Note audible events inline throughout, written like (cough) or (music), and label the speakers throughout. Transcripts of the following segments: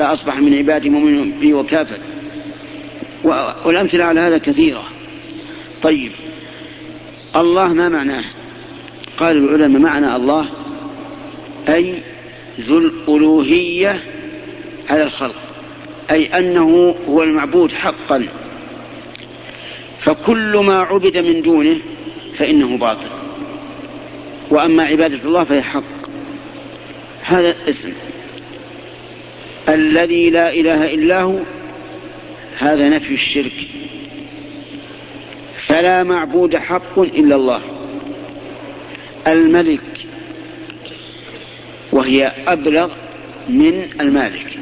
Speaker 1: أصبح من عبادي مؤمن بي وكافر والأمثلة على هذا كثيرة. طيب. الله ما معناه؟ قال العلماء معنى الله أي ذو الألوهية على الخلق. أي أنه هو المعبود حقا. فكل ما عبد من دونه فإنه باطل. وأما عبادة الله فهي حق. هذا اسم. الذي لا إله إلا هو هذا نفي الشرك. فلا معبود حق إلا الله. الملك وهي أبلغ من المالك.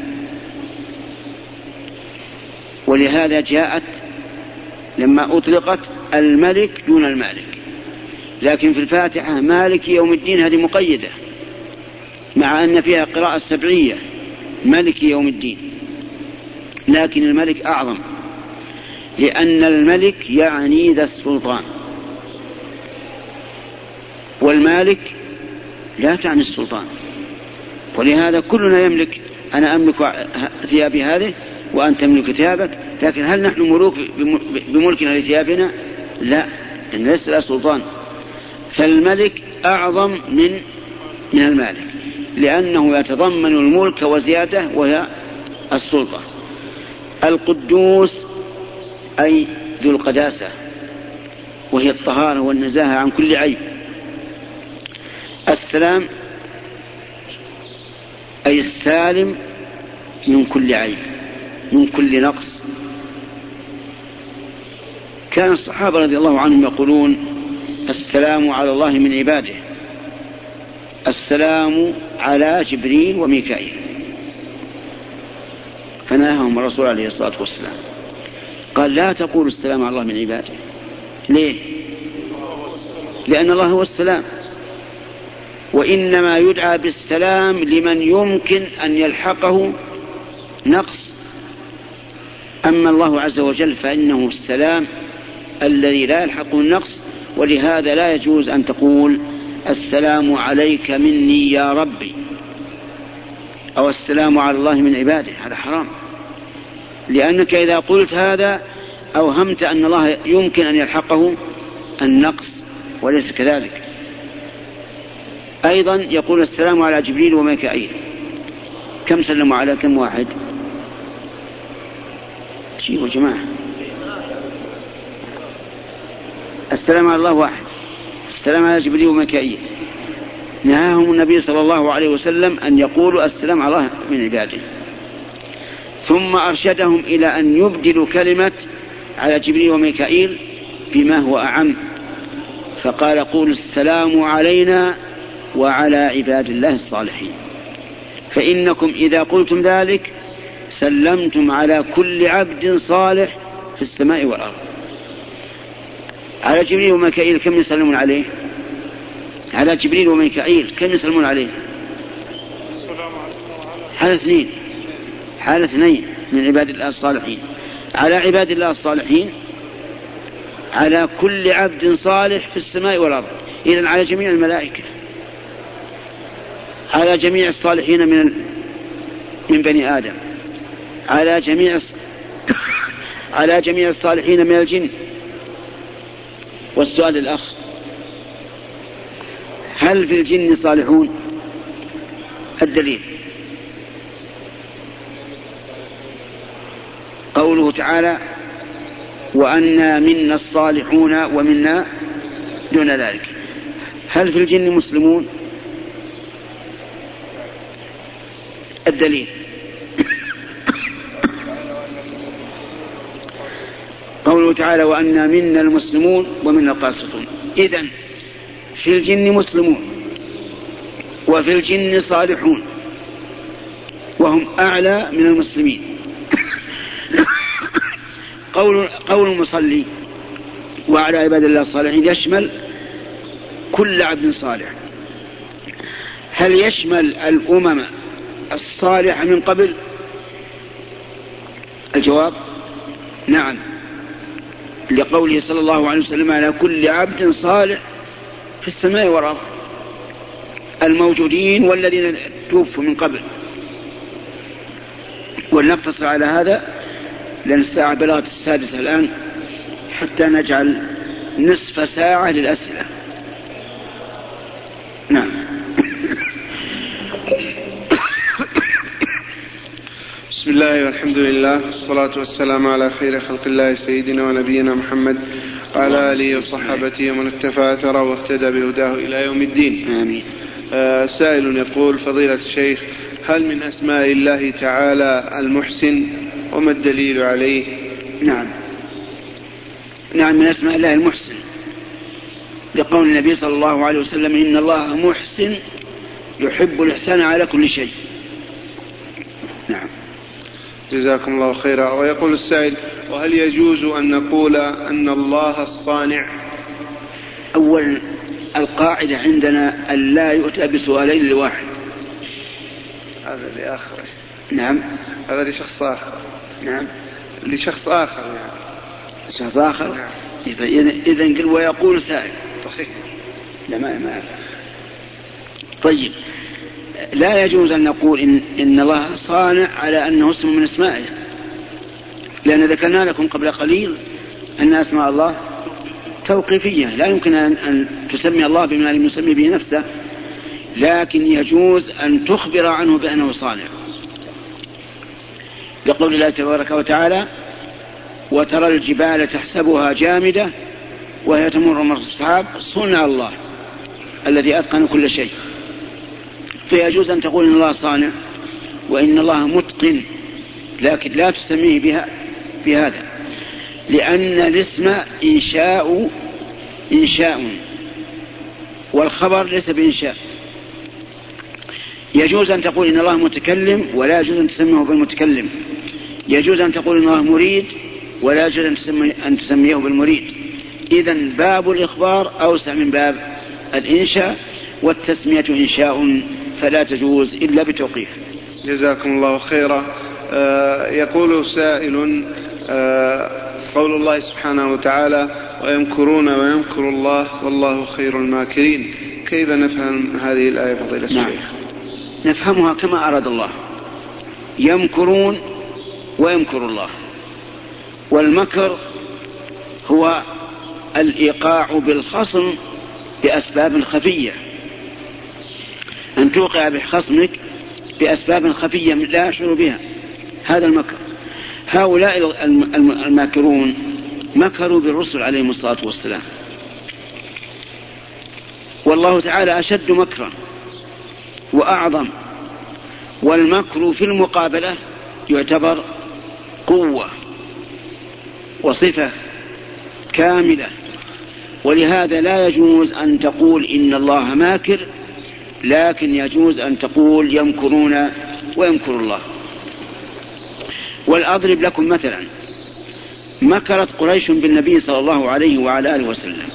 Speaker 1: ولهذا جاءت لما أطلقت الملك دون المالك. لكن في الفاتحة مالك يوم الدين هذه مقيدة مع أن فيها قراءة سبعية. ملك يوم الدين. لكن الملك أعظم. لأن الملك يعني ذا السلطان. والمالك لا تعني السلطان. ولهذا كلنا يملك. أنا أملك ثيابي هذه وأنت تملك ثيابك. لكن هل نحن ملوك بملكنا لثيابنا؟ لا. إن ليس لا سلطان. فالملك أعظم من من المالك. لأنه يتضمن الملك وزيادة وهي السلطة. القدوس أي ذو القداسة وهي الطهارة والنزاهة عن كل عيب. السلام أي السالم من كل عيب من كل نقص. كان الصحابة رضي الله عنهم يقولون السلام على الله من عباده. السلام على جبريل وميكائيل. فنهاهم الرسول عليه الصلاة والسلام. قال لا تقولوا السلام على الله من عباده. ليه؟ لأن الله هو السلام. وإنما يدعى بالسلام لمن يمكن أن يلحقه نقص. أما الله عز وجل فإنه السلام الذي لا يلحقه النقص ولهذا لا يجوز أن تقول السلام عليك مني يا ربي. أو السلام على الله من عباده هذا حرام. لأنك إذا قلت هذا أوهمت أن الله يمكن أن يلحقه النقص وليس كذلك. أيضا يقول السلام على جبريل وميكائيل. كم سلموا على كم واحد؟ جيبوا جماعة السلام على الله واحد. السلام على جبريل وميكائيل. نهاهم النبي صلى الله عليه وسلم أن يقولوا السلام على الله من عباده. ثم أرشدهم إلى أن يبدلوا كلمة على جبريل وميكائيل بما هو أعم. فقال قولوا السلام علينا وعلى عباد الله الصالحين. فإنكم إذا قلتم ذلك سلمتم على كل عبد صالح في السماء والأرض. على جبريل وميكائيل كم يسلمون عليه؟ على جبريل وميكائيل كم يسلمون عليه؟ على اثنين. حال اثنين من عباد الله الصالحين. على عباد الله الصالحين على كل عبد صالح في السماء والأرض. إذا على جميع الملائكة. على جميع الصالحين من من بني آدم. على جميع (coughs) على جميع الصالحين من الجن. والسؤال الأخ هل في الجن صالحون؟ الدليل. قوله تعالى وأنا منا الصالحون ومنا دون ذلك. هل في الجن مسلمون؟ الدليل. قوله تعالى وأنا منا المسلمون ومنا القاسطون. إذن في الجن مسلمون وفي الجن صالحون وهم أعلى من المسلمين. قول قول المصلي وعلى عباد الله الصالحين يشمل كل عبد صالح. هل يشمل الأمم الصالحة من قبل؟ الجواب نعم. لقوله صلى الله عليه وسلم على كل عبد صالح في السماء والأرض. الموجودين والذين توفوا من قبل. ولنقتصر على هذا لأن الساعة بلغت السادسة الآن حتى نجعل نصف ساعة للأسئلة. نعم.
Speaker 2: بسم الله والحمد لله والصلاة والسلام على خير خلق الله سيدنا ونبينا محمد وعلى آله وصحابته ومن اكتفى أثره واهتدى بهداه إلى يوم الدين.
Speaker 1: آمين.
Speaker 2: آه سائل يقول فضيلة الشيخ هل من أسماء الله تعالى المحسن؟ وما الدليل عليه؟
Speaker 1: نعم. نعم من أسماء الله المحسن. لقول النبي صلى الله عليه وسلم إن الله محسن يحب الإحسان على كل شيء. نعم.
Speaker 2: جزاكم الله خيرا. ويقول السائل وهل يجوز أن نقول أن الله الصانع؟
Speaker 1: أولا القاعدة عندنا أن لا يؤتى بسؤالين لواحد.
Speaker 2: هذا لآخر.
Speaker 1: نعم.
Speaker 2: هذا لشخص آخر.
Speaker 1: نعم.
Speaker 2: لشخص آخر يعني.
Speaker 1: شخص آخر؟
Speaker 2: نعم.
Speaker 1: إذا قل ويقول سائل.
Speaker 2: طيب
Speaker 1: لا ما ما طيب. لا يجوز أن نقول إن, إن الله صانع على أنه اسم من أسمائه. لأن ذكرنا لكم قبل قليل أن أسماء الله توقيفية. لا يمكن أن, أن تسمي الله بما لم يسمي به نفسه. لكن يجوز أن تخبر عنه بأنه صانع. لقول الله تبارك وتعالى وترى الجبال تحسبها جامدة وهي تمر مر السحاب. صنع الله الذي أتقن كل شيء. فيجوز أن تقول إن الله صانع وإن الله متقن لكن لا تسميه بها بهذا لأن الاسم إنشاء إنشاء والخبر ليس بإنشاء. يجوز أن تقول إن الله متكلم ولا يجوز أن تسميه بالمتكلم. يجوز أن تقول إن الله مريد ولا يجوز أن, تسمي أن تسميه بالمريد. إذا باب الإخبار أوسع من باب الإنشاء والتسمية إنشاء. فلا تجوز إلا بتوقيف
Speaker 2: جزاكم الله خيرا. آه يقول سائل آه قول الله سبحانه وتعالى ويمكرون ويمكر الله والله خير الماكرين. كيف نفهم هذه الآية فضيلة
Speaker 1: نعم.
Speaker 2: الشيخ؟
Speaker 1: نفهمها كما أراد الله. يمكرون ويمكر الله. والمكر هو الإيقاع بالخصم بأسباب خفية. أن توقع بخصمك بأسباب خفية لا يشعر بها. هذا المكر. هؤلاء الماكرون مكروا بالرسل عليهم الصلاة والسلام. والله تعالى أشد مكرا وأعظم. والمكر في المقابلة يعتبر قوة وصفة كاملة. ولهذا لا يجوز أن تقول إن الله ماكر لكن يجوز أن تقول يمكرون ويمكر الله. ولأضرب لكم مثلا مكرت قريش بالنبي صلى الله عليه وعلى آله وسلم.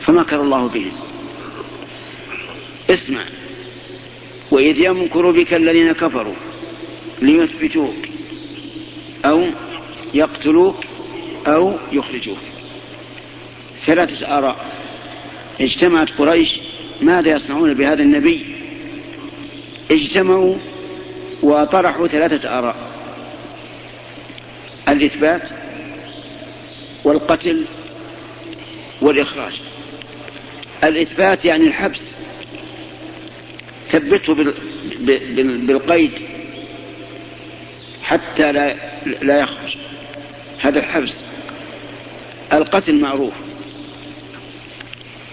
Speaker 1: فمكر الله بهم. اسمع وإذ يمكر بك الذين كفروا ليثبتوك أو يقتلوك أو يخرجوك. ثلاثة آراء. اجتمعت قريش ماذا يصنعون بهذا النبي؟ اجتمعوا وطرحوا ثلاثة آراء. الإثبات والقتل والإخراج. الإثبات يعني الحبس. ثبته بالقيد حتى لا لا يخرج. هذا الحبس. القتل معروف.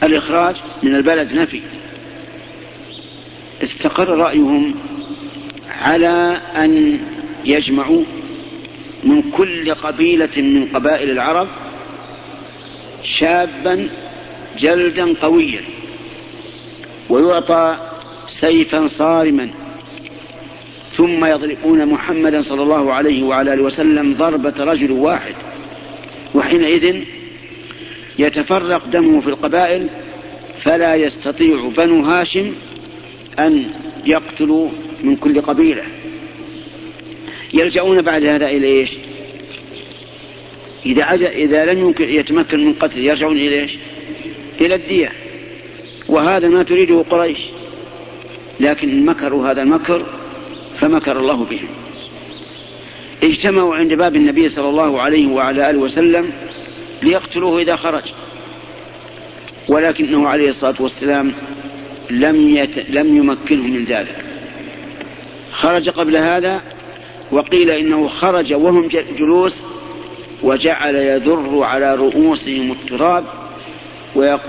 Speaker 1: الإخراج من البلد نفي. استقر رأيهم على أن يجمعوا من كل قبيلة من قبائل العرب شابا جلدا قويا ويعطى سيفا صارما. ثم يضربون محمدا صلى الله عليه وعلى آله وسلم ضربة رجل واحد وحينئذ يتفرق دمه في القبائل فلا يستطيع بنو هاشم أن يقتلوا من كل قبيلة يلجؤون بعد هذا إلى إيش؟ إذا إذا لم يمكن يتمكن من قتل يرجعون إلى إيش؟ إلى الدية وهذا ما تريده قريش لكن مكروا هذا المكر فمكر الله بهم اجتمعوا عند باب النبي صلى الله عليه وعلى آله وسلم ليقتلوه إذا خرج. ولكنه عليه الصلاة والسلام لم, يت... لم يمكنه من ذلك. خرج قبل هذا وقيل إنه خرج وهم جلوس وجعل يذر على رؤوسهم التراب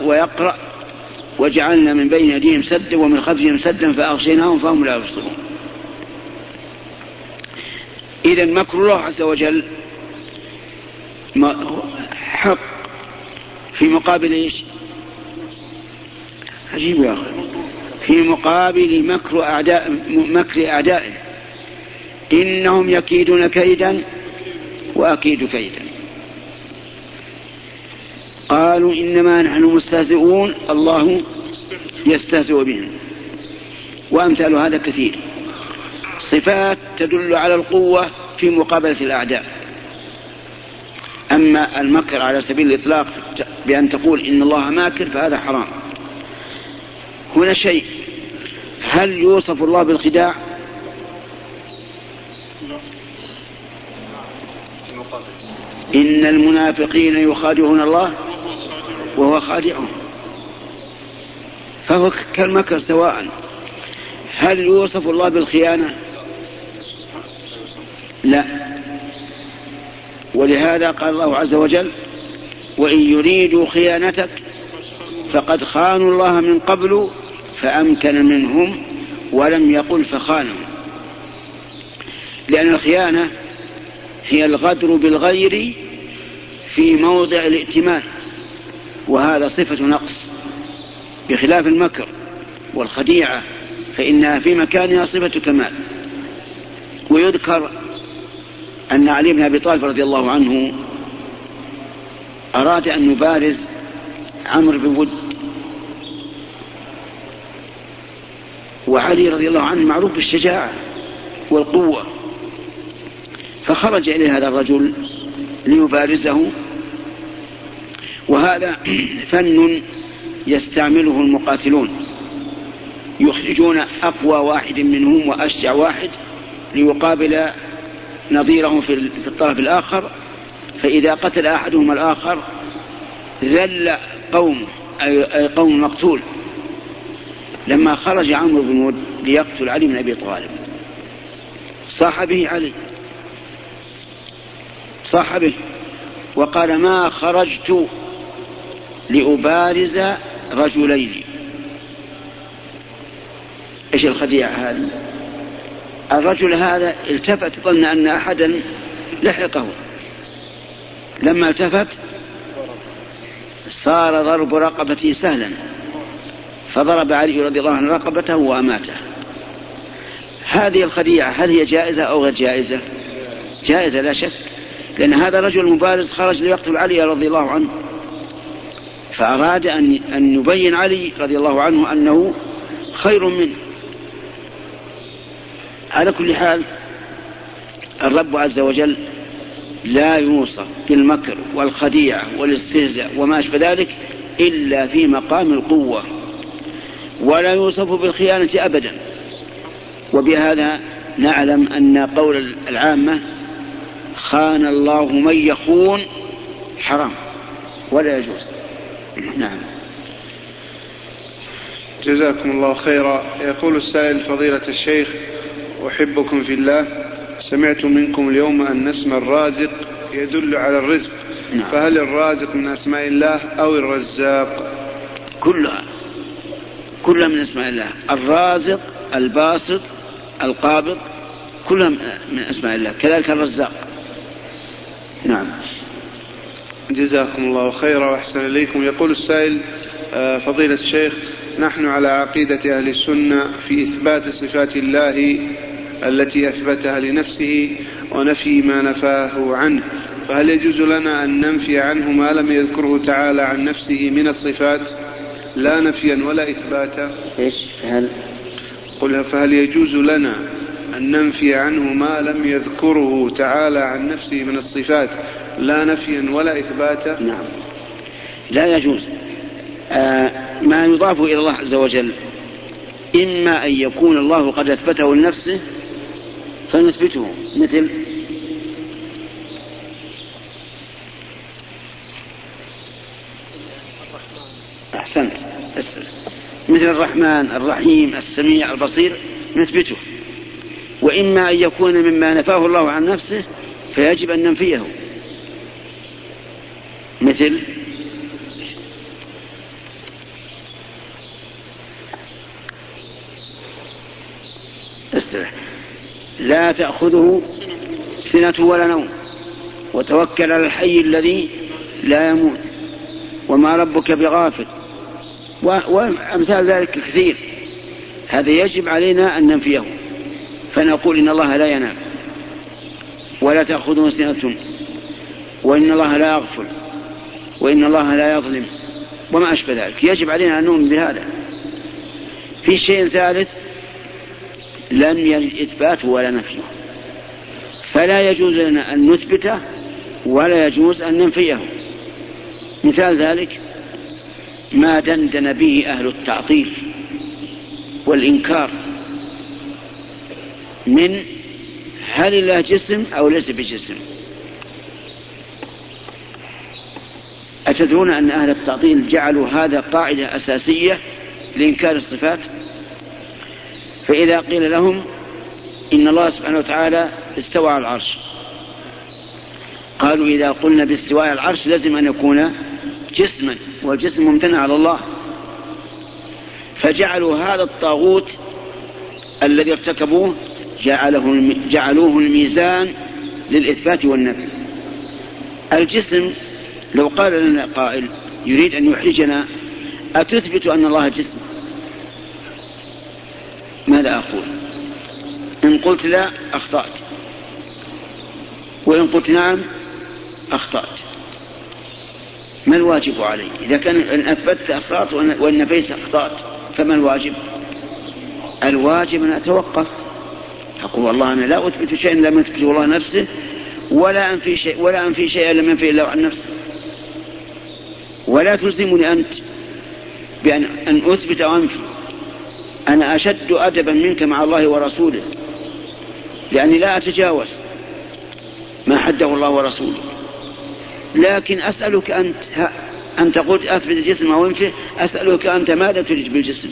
Speaker 1: ويقرأ. وجعلنا من بين يديهم سدا ومن خلفهم سدا فأغشيناهم فهم لا يبصرون. إذا مكر الله عز وجل حق في مقابل إيش؟ عجيب يا أخي. في مقابل مكر اعداء مكر أعدائه. إنهم يكيدون كيدا وأكيد كيدا. قالوا إنما نحن مستهزئون الله يستهزئ بهم. وأمثال هذا كثير. صفات تدل على القوة في مقابلة الأعداء. أما المكر على سبيل الإطلاق بأن تقول إن الله ماكر فهذا حرام. هنا شيء. هل يوصف الله بالخداع؟ إن المنافقين يخادعون الله وهو خادعهم. فهو كالمكر سواء. هل يوصف الله بالخيانة؟ لا. ولهذا قال الله عز وجل وإن يريدوا خيانتك فقد خانوا الله من قبل فأمكن منهم ولم يقل فخانهم. لأن الخيانة هي الغدر بالغير في موضع الائتمان وهذا صفة نقص. بخلاف المكر والخديعة فإنها في مكانها صفة كمال. ويذكر أن علي بن أبي طالب رضي الله عنه أراد أن يبارز عمرو بن ود. وعلي رضي الله عنه معروف بالشجاعة والقوة. فخرج إليه هذا الرجل ليبارزه. وهذا فن يستعمله المقاتلون. يخرجون أقوى واحد منهم وأشجع واحد ليقابل نظيره في الطرف الآخر فإذا قتل أحدهم الآخر ذل قوم أي قوم مقتول. لما خرج عمرو بن ود ليقتل علي بن أبي طالب صاح به علي. صاح به وقال ما خرجت لأبارز رجلين. إيش الخديعة هذه؟ الرجل هذا التفت ظن أن أحدا لحقه. لما التفت صار ضرب رقبته سهلا. فضرب علي رضي الله عنه رقبته وأماته. هذه الخديعة هل هي جائزة أو غير جائزة؟ جائزة لا شك. لأن هذا رجل مبارز خرج ليقتل علي رضي الله عنه. فأراد أن أن يبين علي رضي الله عنه أنه خير منه. على كل حال الرب عز وجل لا يوصف بالمكر والخديعة والاستهزاء وما أشبه ذلك إلا في مقام القوة ولا يوصف بالخيانة أبدا. وبهذا نعلم أن قول العامة خان الله من يخون حرام ولا يجوز. نعم.
Speaker 2: جزاكم الله خيرا. يقول السائل فضيلة الشيخ أحبكم في الله. سمعت منكم اليوم أن اسم الرازق يدل على الرزق. نعم. فهل الرازق من أسماء الله أو الرزاق؟
Speaker 1: كلها. كلها من أسماء الله. الرازق الباسط القابض كلها من أسماء الله. كذلك الرزاق. نعم.
Speaker 2: جزاكم الله خيرا وأحسن إليكم. يقول السائل آه، فضيلة الشيخ نحن على عقيدة أهل السنة في إثبات صفات الله التي أثبتها لنفسه ونفي ما نفاه عنه. فهل يجوز لنا أن ننفي عنه ما لم يذكره تعالى عن نفسه من الصفات لا نفيا ولا إثباتا؟
Speaker 1: إيش؟ هل؟
Speaker 2: قل فهل يجوز لنا أن ننفي عنه ما لم يذكره تعالى عن نفسه من الصفات لا نفيا ولا إثباتا؟
Speaker 1: نعم. لا يجوز. آه ما يضاف إلى الله عز وجل إما أن يكون الله قد أثبته لنفسه فنثبته. مثل أحسنت. مثل الرحمن الرحيم السميع البصير. نثبته. وإما أن يكون مما نفاه الله عن نفسه فيجب أن ننفيه. مثل لا تأخذه سنة ولا نوم. وتوكل على الحي الذي لا يموت. وما ربك بغافل. وأمثال ذلك كثير. هذا يجب علينا أن ننفيه. فنقول إن الله لا ينام. ولا تأخذه سنة. وإن الله لا يغفل. وإن الله لا يظلم. وما أشبه ذلك. يجب علينا أن نؤمن بهذا. في شيء ثالث لم يرد إثباته ولا نفيه فلا يجوز لنا أن نثبته ولا يجوز أن ننفيه. مثال ذلك ما دندن به أهل التعطيل والإنكار من هل الله جسم أو ليس بجسم. أتدرون أن أهل التعطيل جعلوا هذا قاعدة أساسية لإنكار الصفات؟ فإذا قيل لهم إن الله سبحانه وتعالى استوى على العرش. قالوا إذا قلنا باستواء العرش لازم أن يكون جسما والجسم ممتنع على الله. فجعلوا هذا الطاغوت الذي ارتكبوه جعله جعلوه الميزان للإثبات والنفي. الجسم لو قال لنا قائل يريد أن يحرجنا أتثبت أن الله جسم؟ ماذا أقول؟ إن قلت لا أخطأت. وإن قلت نعم أخطأت. ما الواجب علي؟ إذا كان إن أثبتت أخطأت وإن نفيت أخطأت فما الواجب؟ الواجب أن أتوقف. أقول والله أنا لا أثبت شيئا لم يثبته الله نفسه ولا أنفي شيء ولا أنفي شيئا لم ينفي الله عن نفسه. ولا تلزمني أنت بأن أن أثبت أو أنفي. أنا أشد أدبا منك مع الله ورسوله لأني لا أتجاوز ما حده الله ورسوله. لكن أسألك أنت أنت قلت أثبت الجسم أو انفه أسألك أنت ماذا تريد بالجسم؟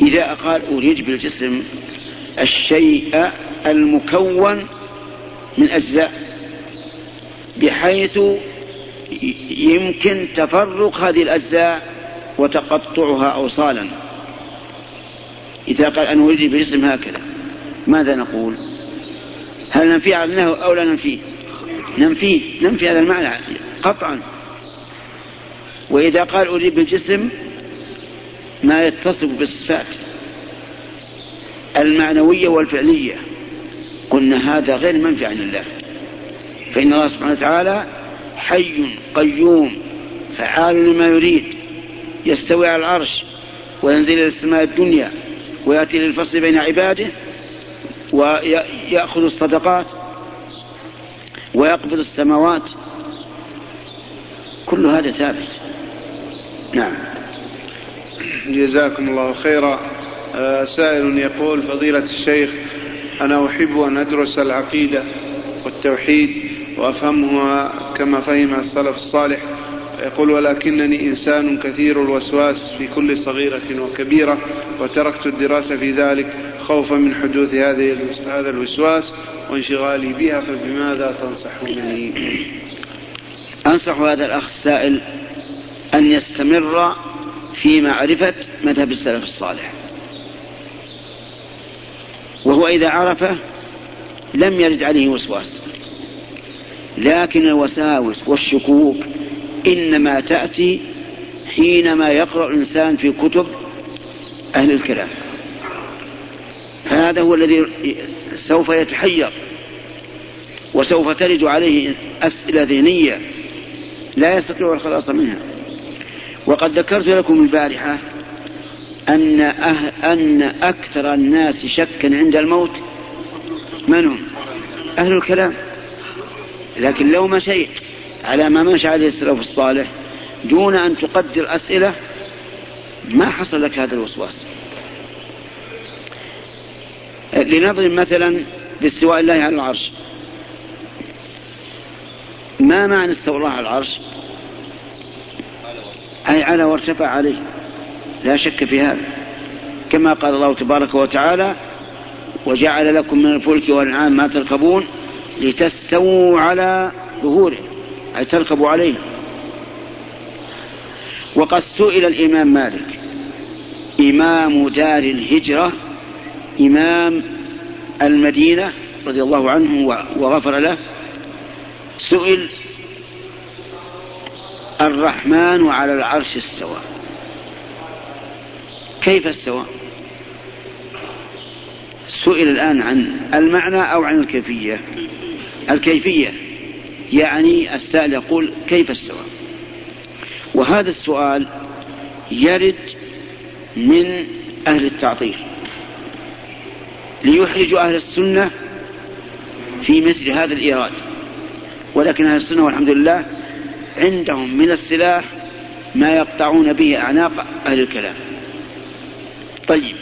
Speaker 1: إذا قال أريد بالجسم الشيء المكون من أجزاء بحيث يمكن تفرق هذه الأجزاء وتقطعها أوصالا. إذا قال أنا أريد بالجسم هكذا ماذا نقول؟ هل ننفي عنه أو لا ننفيه ننفيه ننفي هذا المعنى قطعا. وإذا قال أريد بالجسم ما يتصف بالصفات المعنوية والفعلية. قلنا هذا غير منفي عن الله. فإن الله سبحانه وتعالى حي قيوم فعال لما يريد. يستوي على العرش وينزل إلى السماء الدنيا ويأتي للفصل بين عباده ويأخذ الصدقات ويقبض السماوات. كل هذا ثابت. نعم.
Speaker 2: جزاكم الله خيرا. آه، سائل يقول فضيلة الشيخ أنا أحب أن أدرس العقيدة والتوحيد وأفهمها كما فهم السلف الصالح. يقول ولكنني إنسان كثير الوسواس في كل صغيرة وكبيرة وتركت الدراسة في ذلك خوفا من حدوث هذه هذا الوسواس وانشغالي بها فبماذا تنصحونني؟
Speaker 1: أنصح هذا الأخ السائل أن يستمر في معرفة مذهب السلف الصالح وهو إذا عرفه لم يرد عليه وسواس لكن الوساوس والشكوك إنما تأتي حينما يقرأ الإنسان في كتب أهل الكلام. فهذا هو الذي سوف يتحير وسوف ترد عليه أسئلة ذهنية لا يستطيع الخلاص منها. وقد ذكرت لكم البارحة أن, أهل أن أكثر الناس شكا عند الموت من هم؟ أهل الكلام. لكن لو مشيت على ما مشى عليه السلف الصالح دون أن تقدر أسئلة ما حصل لك هذا الوسواس. لنضرب مثلا باستواء الله على العرش. ما معنى استوى الله على العرش؟ أي على وارتفع عليه. لا شك في هذا. كما قال الله تبارك وتعالى وجعل لكم من الفلك والأنعام ما تركبون لتستووا على ظهوره. أي تركبوا عليه وقد سئل الإمام مالك إمام دار الهجرة إمام المدينة رضي الله عنه وغفر له سئل الرحمن على العرش استوى. كيف استوى؟ سئل الآن عن المعنى أو عن الكيفية؟ الكيفية. يعني السائل يقول كيف استوى وهذا السؤال يرد من أهل التعطيل ليحرج أهل السنة في مثل هذا الإيراد. ولكن أهل السنة والحمد لله عندهم من السلاح ما يقطعون به أعناق أهل الكلام. طيب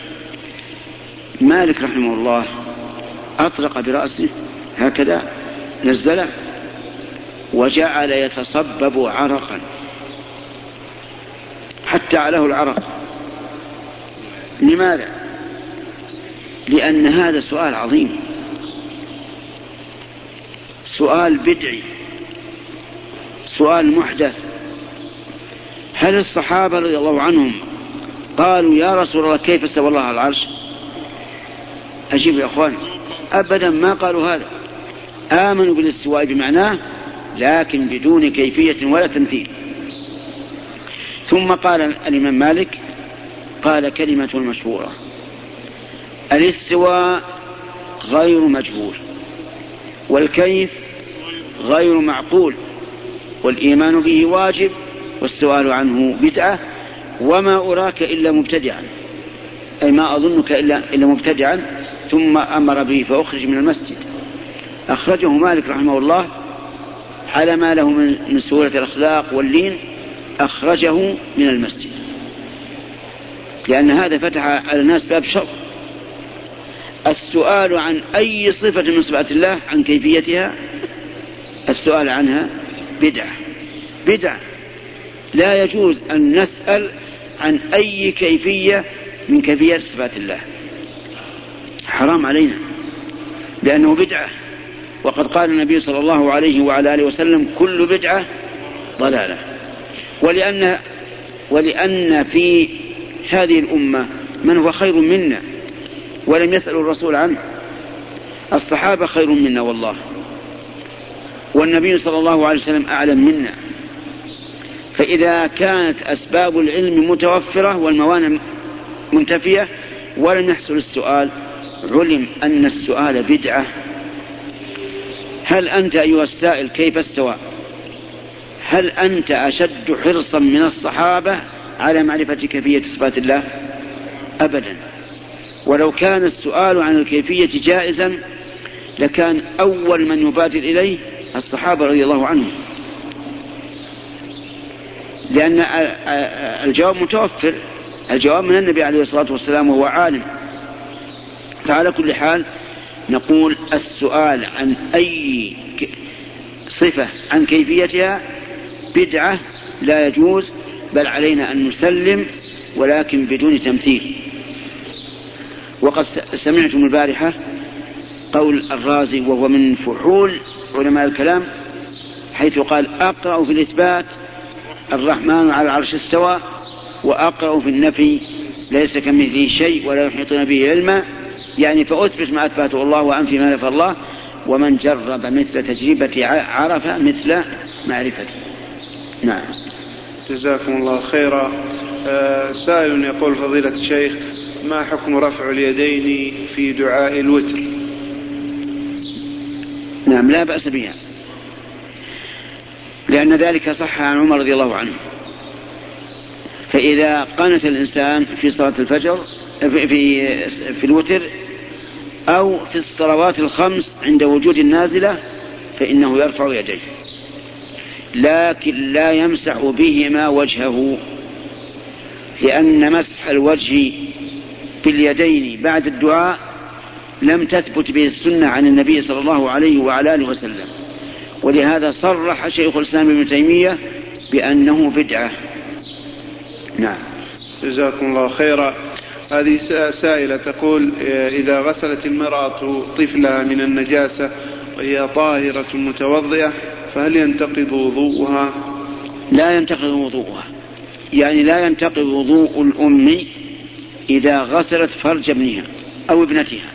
Speaker 1: مالك رحمه الله أطرق برأسه هكذا نزله وجعل يتصبب عرقا. حتى عليه العرق. لماذا؟ لأن هذا سؤال عظيم. سؤال بدعي. سؤال محدث. هل الصحابة رضي الله عنهم قالوا يا رسول الله كيف استوى الله على العرش؟ أجيب يا أخوان أبدا ما قالوا هذا. آمنوا بالاستواء بمعناه لكن بدون كيفية ولا تمثيل. ثم قال الإمام مالك قال كلمة مشهورة الاستواء غير مجهول والكيف غير معقول والإيمان به واجب والسؤال عنه بدعة وما أراك إلا مبتدعا. أي ما أظنك إلا, إلا مبتدعا ثم أمر به فأخرج من المسجد. أخرجه مالك رحمه الله على ما له من سهولة الأخلاق واللين أخرجه من المسجد. لأن هذا فتح على الناس باب شر. السؤال عن أي صفة من صفات الله عن كيفيتها السؤال عنها بدعة. بدعة. لا يجوز أن نسأل عن أي كيفية من كيفيات صفات الله. حرام علينا. لأنه بدعة. وقد قال النبي صلى الله عليه وعلى آله وسلم كل بدعة ضلالة. ولأن ولأن في هذه الأمة من هو خير منا ولم يسألوا الرسول عنه الصحابة خير منا والله. والنبي صلى الله عليه وسلم أعلم منا. فإذا كانت أسباب العلم متوفرة والموانع منتفية ولم يحصل السؤال علم أن السؤال بدعة هل أنت أيها السائل كيف استوى؟ هل أنت أشد حرصا من الصحابة على معرفة كيفية صفات الله؟ أبدا. ولو كان السؤال عن الكيفية جائزا لكان أول من يبادر إليه الصحابة رضي الله عنهم. لأن الجواب متوفر. الجواب من النبي عليه الصلاة والسلام وهو عالم. فعلى كل حال نقول السؤال عن أي صفة عن كيفيتها. بدعة لا يجوز بل علينا أن نسلم ولكن بدون تمثيل. وقد سمعتم البارحة قول الرازي وهو من فحول علماء الكلام حيث قال أقرأ في الإثبات الرحمن على العرش استوى وأقرأ في النفي ليس كمثله شيء ولا يحيطون به علما. يعني فأثبت ما أثبته الله وأنفي ما نفى الله ومن جرب مثل تجربة عرف مثل معرفته. نعم.
Speaker 2: جزاكم الله خيرا. آه سائل يقول فضيلة الشيخ ما حكم رفع اليدين في دعاء الوتر؟
Speaker 1: نعم لا بأس بها. لأن ذلك صح عن عمر رضي الله عنه. فإذا قنت الإنسان في صلاة الفجر في, في, في الوتر أو في الصلوات الخمس عند وجود النازلة فإنه يرفع يديه. لكن لا يمسح بهما وجهه لأن مسح الوجه باليدين بعد الدعاء لم تثبت به السنة عن النبي صلى الله عليه وعلى آله وسلم. ولهذا صرح شيخ الإسلام ابن تيمية بأنه بدعة. نعم.
Speaker 2: جزاكم الله خيرا. هذه سائلة تقول إذا غسلت المرأة طفلها من النجاسة وهي طاهرة متوضئة فهل ينتقض وضوءها؟
Speaker 1: لا ينتقض وضوءها. يعني لا ينتقض وضوء الأم إذا غسلت فرج ابنها أو ابنتها.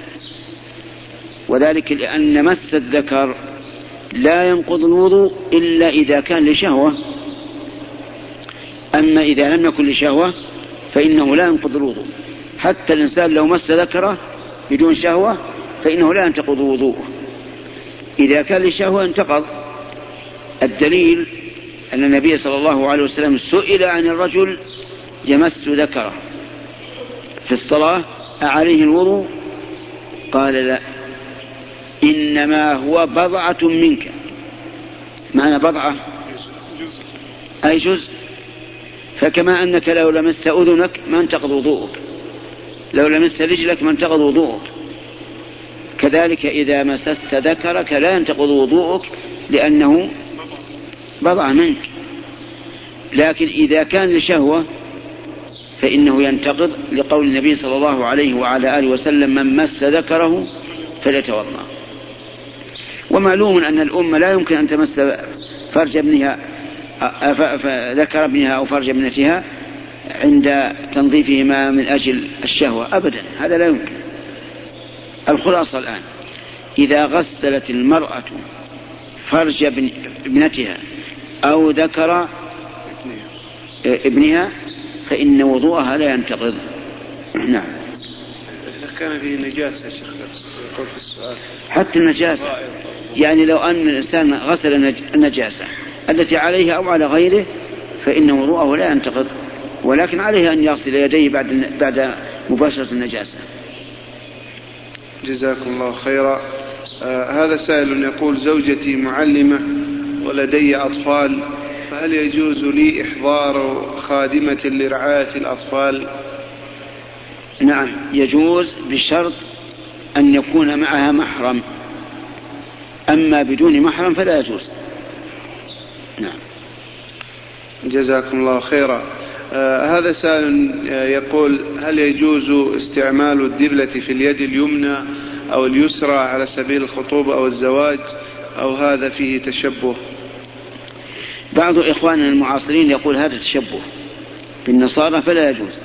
Speaker 1: وذلك لأن مس الذكر لا ينقض الوضوء إلا إذا كان لشهوة. أما إذا لم يكن لشهوة فإنه لا ينقض الوضوء. حتى الإنسان لو مس ذكره بدون شهوة فإنه لا ينتقض وضوءه. إذا كان لشهوة انتقض. الدليل أن النبي صلى الله عليه وسلم سئل عن الرجل يمس ذكره. في الصلاة أعليه الوضوء؟ قال لا. إنما هو بضعة منك. معنى بضعة؟ أي جزء. فكما أنك لو لمست أذنك ما انتقض وضوءك. لو لمست رجلك ما انتقض وضوءك. كذلك إذا مسست ذكرك لا ينتقض وضوءك لأنه بضعة منك. لكن إذا كان لشهوة فإنه ينتقض لقول النبي صلى الله عليه وعلى آله وسلم من مس ذكره فليتوضأ. ومعلوم أن الأم لا يمكن أن تمس فرج ابنها ذكر ابنها أو فرج ابنتها عند تنظيفهما من أجل الشهوة. أبدا هذا لا يمكن. الخلاصة الآن إذا غسلت المرأة فرج ابنتها أو ذكر ابنها فإن وضوءها لا ينتقض. نعم.
Speaker 2: إذا كان فيه نجاسة شيخ يقول في السؤال.
Speaker 1: حتى النجاسة. يعني لو أن الإنسان غسل النجاسة التي عليه أو على غيره فإن وضوءه لا ينتقض. ولكن عليه أن يغسل يديه بعد بعد مباشرة النجاسة.
Speaker 2: جزاكم الله خيرا. آه هذا سائل يقول زوجتي معلمة ولدي أطفال فهل يجوز لي إحضار خادمة لرعاية الأطفال؟
Speaker 1: نعم يجوز بشرط أن يكون معها محرم. أما بدون محرم فلا يجوز. نعم.
Speaker 2: جزاكم الله خيرا. هذا سائل يقول هل يجوز استعمال الدبلة في اليد اليمنى أو اليسرى على سبيل الخطوبة أو الزواج أو هذا فيه تشبه؟
Speaker 1: بعض إخواننا المعاصرين يقول هذا تشبه بالنصارى فلا يجوز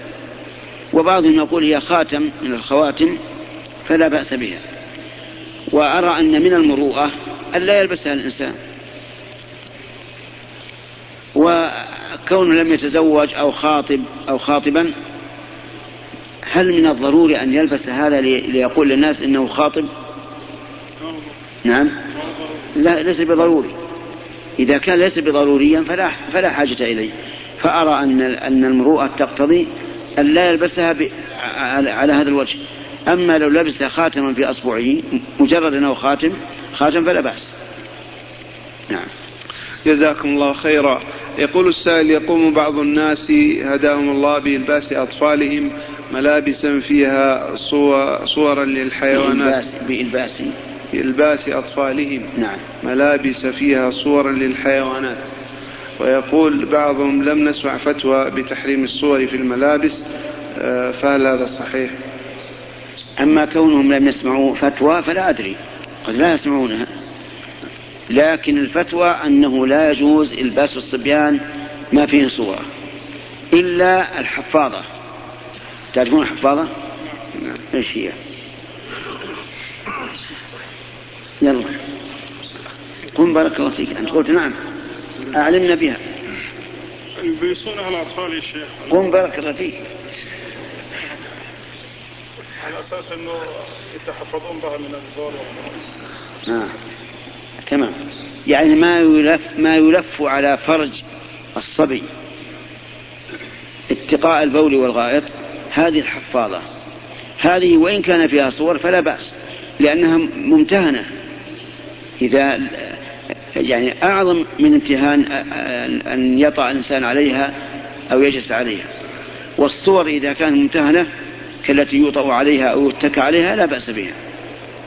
Speaker 1: وبعضهم يقول هي خاتم من الخواتم فلا بأس بها وأرى أن من المروءة أن لا يلبسها الإنسان وكونه لم يتزوج أو خاطب أو خاطبا هل من الضروري أن يلبس هذا ليقول للناس إنه خاطب؟ نعم. لا ليس بضروري. إذا كان ليس بضروريا فلا فلا حاجة إليه. فأرى أن أن المروءة تقتضي أن لا يلبسها على هذا الوجه. أما لو لبس خاتما في أصبعه مجرد أنه خاتم خاتم فلا بأس. نعم.
Speaker 2: جزاكم الله خيرا. يقول السائل يقوم بعض الناس هداهم الله بإلباس أطفالهم ملابسا فيها صورا للحيوانات.
Speaker 1: بإلباس.
Speaker 2: بإلباس أطفالهم
Speaker 1: نعم.
Speaker 2: ملابس فيها صورا للحيوانات. ويقول بعضهم لم نسمع فتوى بتحريم الصور في الملابس. آه، فهل هذا صحيح؟
Speaker 1: أما كونهم لم يسمعوا فتوى فلا أدري. قد لا يسمعونها. لكن الفتوى أنه لا يجوز إلباس الصبيان ما فيه صورة. إلا الحفاظة. تعرفون الحفاظة؟ نعم. إيش هي؟ يلا. قم بارك الله فيك. أنت قلت نعم. أعلمنا بها.
Speaker 3: يلبسونها الأطفال يا شيخ.
Speaker 1: قم بارك الله فيك.
Speaker 3: على أساس أنه يتحفظون بها من
Speaker 1: آه. تمام. يعني ما يلف ما يلف على فرج الصبي. اتقاء البول والغائط هذه الحفاظة. هذه وإن كان فيها صور فلا بأس لأنها ممتهنة. إذا يعني أعظم من امتهان أن يطع الإنسان عليها أو يجلس عليها. والصور إذا كانت ممتهنة كالتي يوطأ عليها أو يتكى عليها لا بأس بها.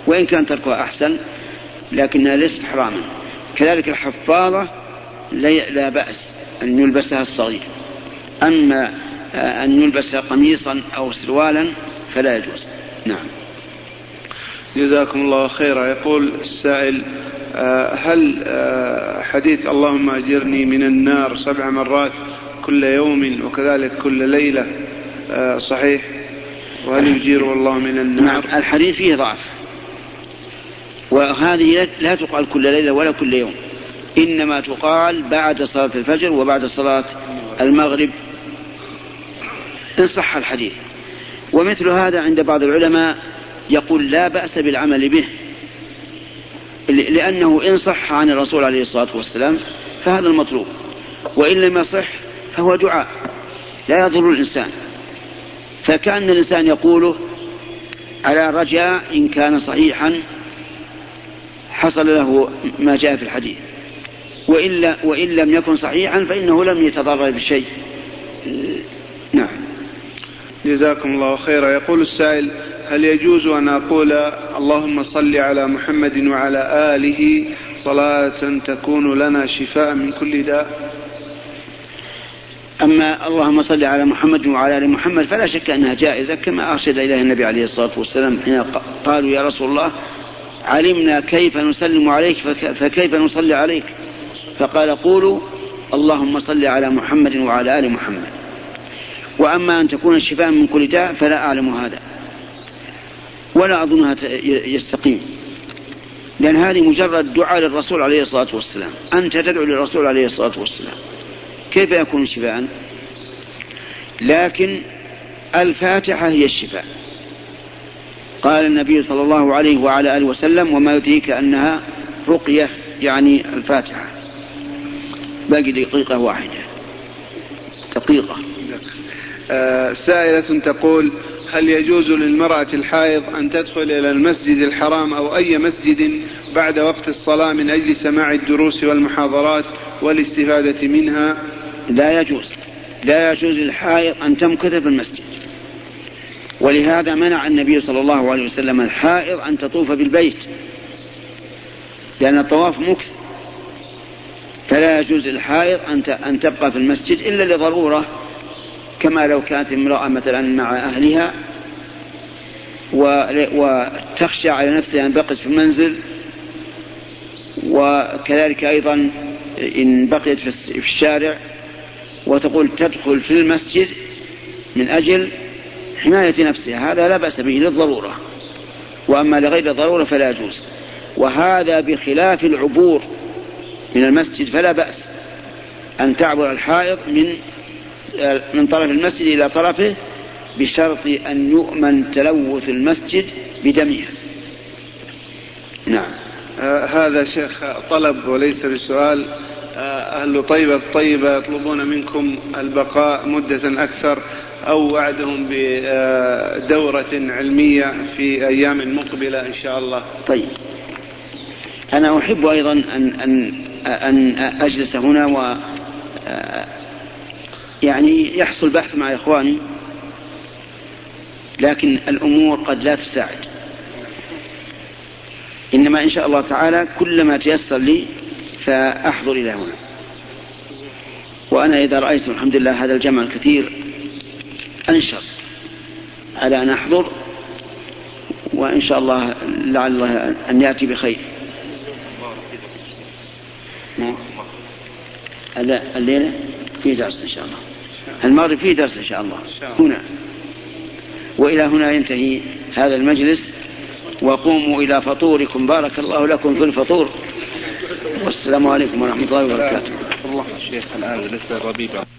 Speaker 1: وإن كان تركها أحسن لكنها ليست حراما كذلك الحفاظة لا بأس أن يلبسها الصغير. أما أن يلبس قميصا أو سروالا فلا يجوز. نعم.
Speaker 2: جزاكم الله خيرا. يقول السائل آه، هل آه، حديث اللهم أجرني من النار سبع مرات كل يوم وكذلك كل ليلة آه، صحيح؟ وهل يجير الله من النار؟
Speaker 1: نعم. الحديث فيه ضعف. وهذه لا تقال كل ليلة ولا كل يوم. إنما تقال بعد صلاة الفجر وبعد صلاة المغرب. إن صح الحديث. ومثل هذا عند بعض العلماء يقول لا بأس بالعمل به. لأنه إن صح عن الرسول عليه الصلاة والسلام فهذا المطلوب. وإن لم يصح فهو دعاء. لا يضر الإنسان. فكأن الإنسان يقوله على رجاء إن كان صحيحا حصل له ما جاء في الحديث. وإلا وإن لم يكن صحيحا فإنه لم يتضرر بشيء. نعم.
Speaker 2: جزاكم الله خيرا. يقول السائل هل يجوز أن أقول اللهم صل على محمد وعلى آله صلاة تكون لنا شفاء من كل داء؟
Speaker 1: أما اللهم صل على محمد وعلى آل محمد فلا شك أنها جائزة كما أرشد إليها النبي عليه الصلاة والسلام حين قالوا يا رسول الله علمنا كيف نسلم عليك فكيف نصلي عليك؟ فقال قولوا اللهم صل على محمد وعلى آل محمد. وأما أن تكون الشفاء من كل داء فلا أعلم هذا. ولا أظنها يستقيم. لأن هذه مجرد دعاء للرسول عليه الصلاة والسلام. أنت تدعو للرسول عليه الصلاة والسلام. كيف يكون شفاء؟ لكن الفاتحة هي الشفاء. قال النبي صلى الله عليه وعلى آله وسلم وما يدريك أنها رقية يعني الفاتحة. باقي دقيقة واحدة. دقيقة.
Speaker 2: آه، سائلة تقول هل يجوز للمرأة الحائض أن تدخل إلى المسجد الحرام أو أي مسجد بعد وقت الصلاة من أجل سماع الدروس والمحاضرات والاستفادة منها؟
Speaker 1: لا يجوز. لا يجوز للحائض أن تمكث في المسجد. ولهذا منع النبي صلى الله عليه وسلم الحائض أن تطوف بالبيت لأن الطواف مكث فلا يجوز للحائض أن تبقى في المسجد إلا لضرورة كما لو كانت امرأة مثلا مع أهلها وتخشى على نفسها أن بقيت في المنزل وكذلك أيضا إن بقيت في الشارع وتقول تدخل في المسجد من أجل حماية نفسها هذا لا بأس به للضرورة. وأما لغير الضرورة فلا يجوز. وهذا بخلاف العبور من المسجد فلا بأس. أن تعبر الحائض من من طرف المسجد إلى طرفه بشرط أن يؤمن تلوث المسجد بدمها نعم.
Speaker 2: آه هذا شيخ طلب وليس بسؤال. آه أهل طيبة الطيبة يطلبون منكم البقاء مدة أكثر. أو وعدهم بدورة علمية في أيام مقبلة إن شاء الله.
Speaker 1: طيب. أنا أحب أيضا أن أن أن أجلس هنا و يعني يحصل بحث مع إخواني لكن الأمور قد لا تساعد. إنما إن شاء الله تعالى كلما تيسر لي فأحضر إلى هنا. وأنا إذا رأيت الحمد لله هذا الجمع الكثير أنشط على أن أحضر وإن شاء الله لعل الله أن يأتي بخير. نعم الليلة في درس إن شاء الله. المغرب فيه درس إن شاء الله. هنا. وإلى هنا ينتهي هذا المجلس. وقوموا إلى فطوركم. بارك الله لكم في الفطور. والسلام عليكم ورحمة الله وبركاته.
Speaker 3: الله الشيخ بالنسبة للربيبة